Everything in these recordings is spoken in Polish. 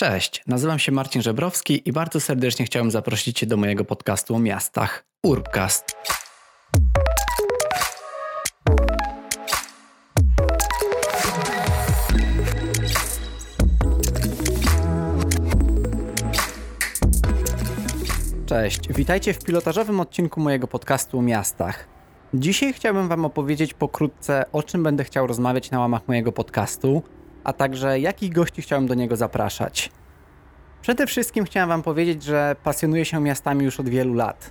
Cześć, nazywam się Marcin Żebrowski i bardzo serdecznie chciałem zaprosić Cię do mojego podcastu o miastach Urbcast. Cześć, witajcie w pilotażowym odcinku mojego podcastu o miastach. Dzisiaj chciałbym Wam opowiedzieć pokrótce, o czym będę chciał rozmawiać na łamach mojego podcastu, a także jakich gości chciałem do niego zapraszać. Przede wszystkim chciałem Wam powiedzieć, że pasjonuję się miastami już od wielu lat.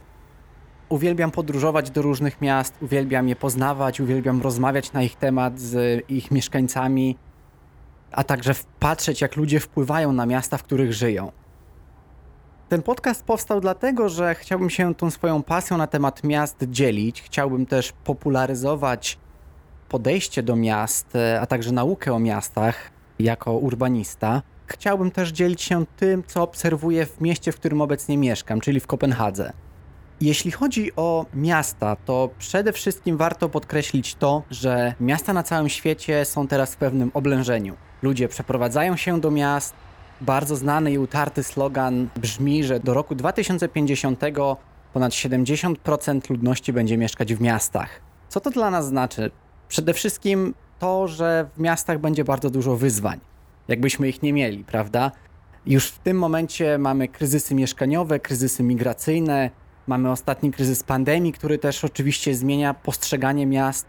Uwielbiam podróżować do różnych miast, uwielbiam je poznawać, uwielbiam rozmawiać na ich temat z ich mieszkańcami, a także patrzeć, jak ludzie wpływają na miasta, w których żyją. Ten podcast powstał dlatego, że chciałbym się tą swoją pasją na temat miast dzielić. Chciałbym też popularyzować podejście do miast, a także naukę o miastach jako urbanista. Chciałbym też dzielić się tym, co obserwuję w mieście, w którym obecnie mieszkam, czyli w Kopenhadze. Jeśli chodzi o miasta, to przede wszystkim warto podkreślić to, że miasta na całym świecie są teraz w pewnym oblężeniu. Ludzie przeprowadzają się do miast. Bardzo znany i utarty slogan brzmi, że do roku 2050 ponad 70% ludności będzie mieszkać w miastach. Co to dla nas znaczy? Przede wszystkim to, że w miastach będzie bardzo dużo wyzwań jakbyśmy ich nie mieli, prawda? Już w tym momencie mamy kryzysy mieszkaniowe, kryzysy migracyjne, mamy ostatni kryzys pandemii, który też oczywiście zmienia postrzeganie miast.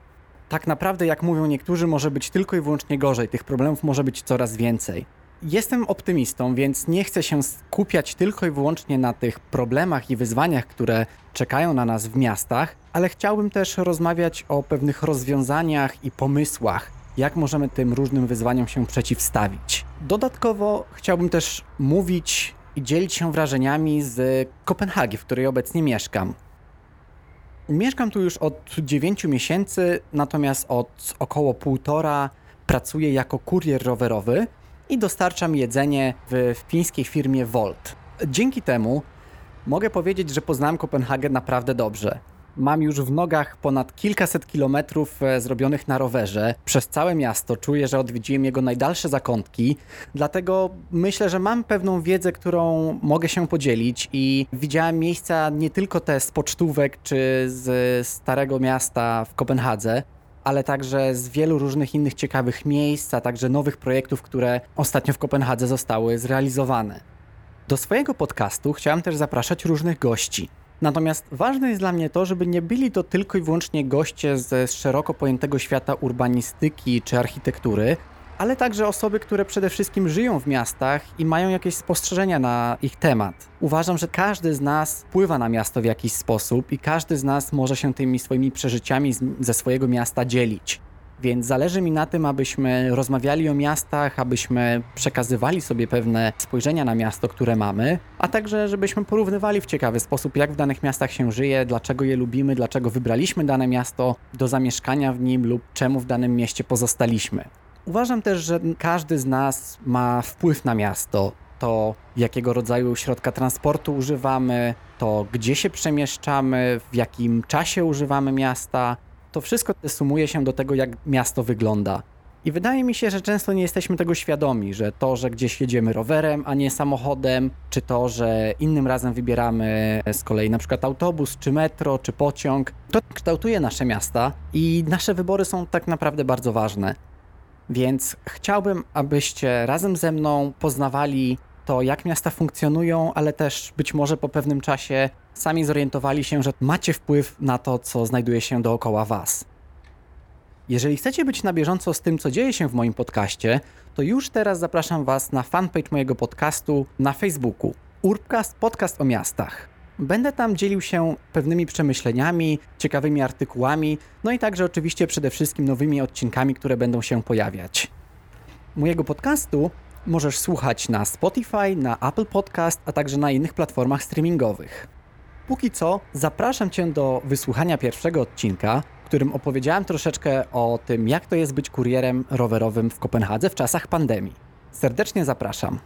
Tak naprawdę, jak mówią niektórzy, może być tylko i wyłącznie gorzej, tych problemów może być coraz więcej. Jestem optymistą, więc nie chcę się skupiać tylko i wyłącznie na tych problemach i wyzwaniach, które czekają na nas w miastach, ale chciałbym też rozmawiać o pewnych rozwiązaniach i pomysłach, jak możemy tym różnym wyzwaniom się przeciwstawić. Dodatkowo chciałbym też mówić i dzielić się wrażeniami z Kopenhagi, w której obecnie mieszkam. Mieszkam tu już od 9 miesięcy, natomiast od około półtora pracuję jako kurier rowerowy i dostarczam jedzenie w fińskiej firmie Volt. Dzięki temu mogę powiedzieć, że poznałem Kopenhagę naprawdę dobrze. Mam już w nogach ponad kilkaset kilometrów e, zrobionych na rowerze. Przez całe miasto czuję, że odwiedziłem jego najdalsze zakątki, dlatego myślę, że mam pewną wiedzę, którą mogę się podzielić i widziałem miejsca nie tylko te z pocztówek czy z Starego Miasta w Kopenhadze, ale także z wielu różnych innych ciekawych miejsc, a także nowych projektów, które ostatnio w Kopenhadze zostały zrealizowane. Do swojego podcastu chciałem też zapraszać różnych gości. Natomiast ważne jest dla mnie to, żeby nie byli to tylko i wyłącznie goście ze szeroko pojętego świata urbanistyki czy architektury, ale także osoby, które przede wszystkim żyją w miastach i mają jakieś spostrzeżenia na ich temat. Uważam, że każdy z nas wpływa na miasto w jakiś sposób i każdy z nas może się tymi swoimi przeżyciami ze swojego miasta dzielić. Więc zależy mi na tym, abyśmy rozmawiali o miastach, abyśmy przekazywali sobie pewne spojrzenia na miasto, które mamy, a także żebyśmy porównywali w ciekawy sposób, jak w danych miastach się żyje, dlaczego je lubimy, dlaczego wybraliśmy dane miasto do zamieszkania w nim lub czemu w danym mieście pozostaliśmy. Uważam też, że każdy z nas ma wpływ na miasto. To, jakiego rodzaju środka transportu używamy, to gdzie się przemieszczamy, w jakim czasie używamy miasta, to wszystko sumuje się do tego, jak miasto wygląda. I wydaje mi się, że często nie jesteśmy tego świadomi, że to, że gdzieś jedziemy rowerem, a nie samochodem, czy to, że innym razem wybieramy z kolei na przykład autobus, czy metro, czy pociąg, to kształtuje nasze miasta i nasze wybory są tak naprawdę bardzo ważne. Więc chciałbym, abyście razem ze mną poznawali to, jak miasta funkcjonują, ale też być może po pewnym czasie sami zorientowali się, że macie wpływ na to, co znajduje się dookoła Was. Jeżeli chcecie być na bieżąco z tym, co dzieje się w moim podcaście, to już teraz zapraszam Was na fanpage mojego podcastu na Facebooku. Urbcast Podcast o miastach. Będę tam dzielił się pewnymi przemyśleniami, ciekawymi artykułami, no i także oczywiście przede wszystkim nowymi odcinkami, które będą się pojawiać. Mojego podcastu możesz słuchać na Spotify, na Apple Podcast, a także na innych platformach streamingowych. Póki co zapraszam Cię do wysłuchania pierwszego odcinka, w którym opowiedziałem troszeczkę o tym, jak to jest być kurierem rowerowym w Kopenhadze w czasach pandemii. Serdecznie zapraszam.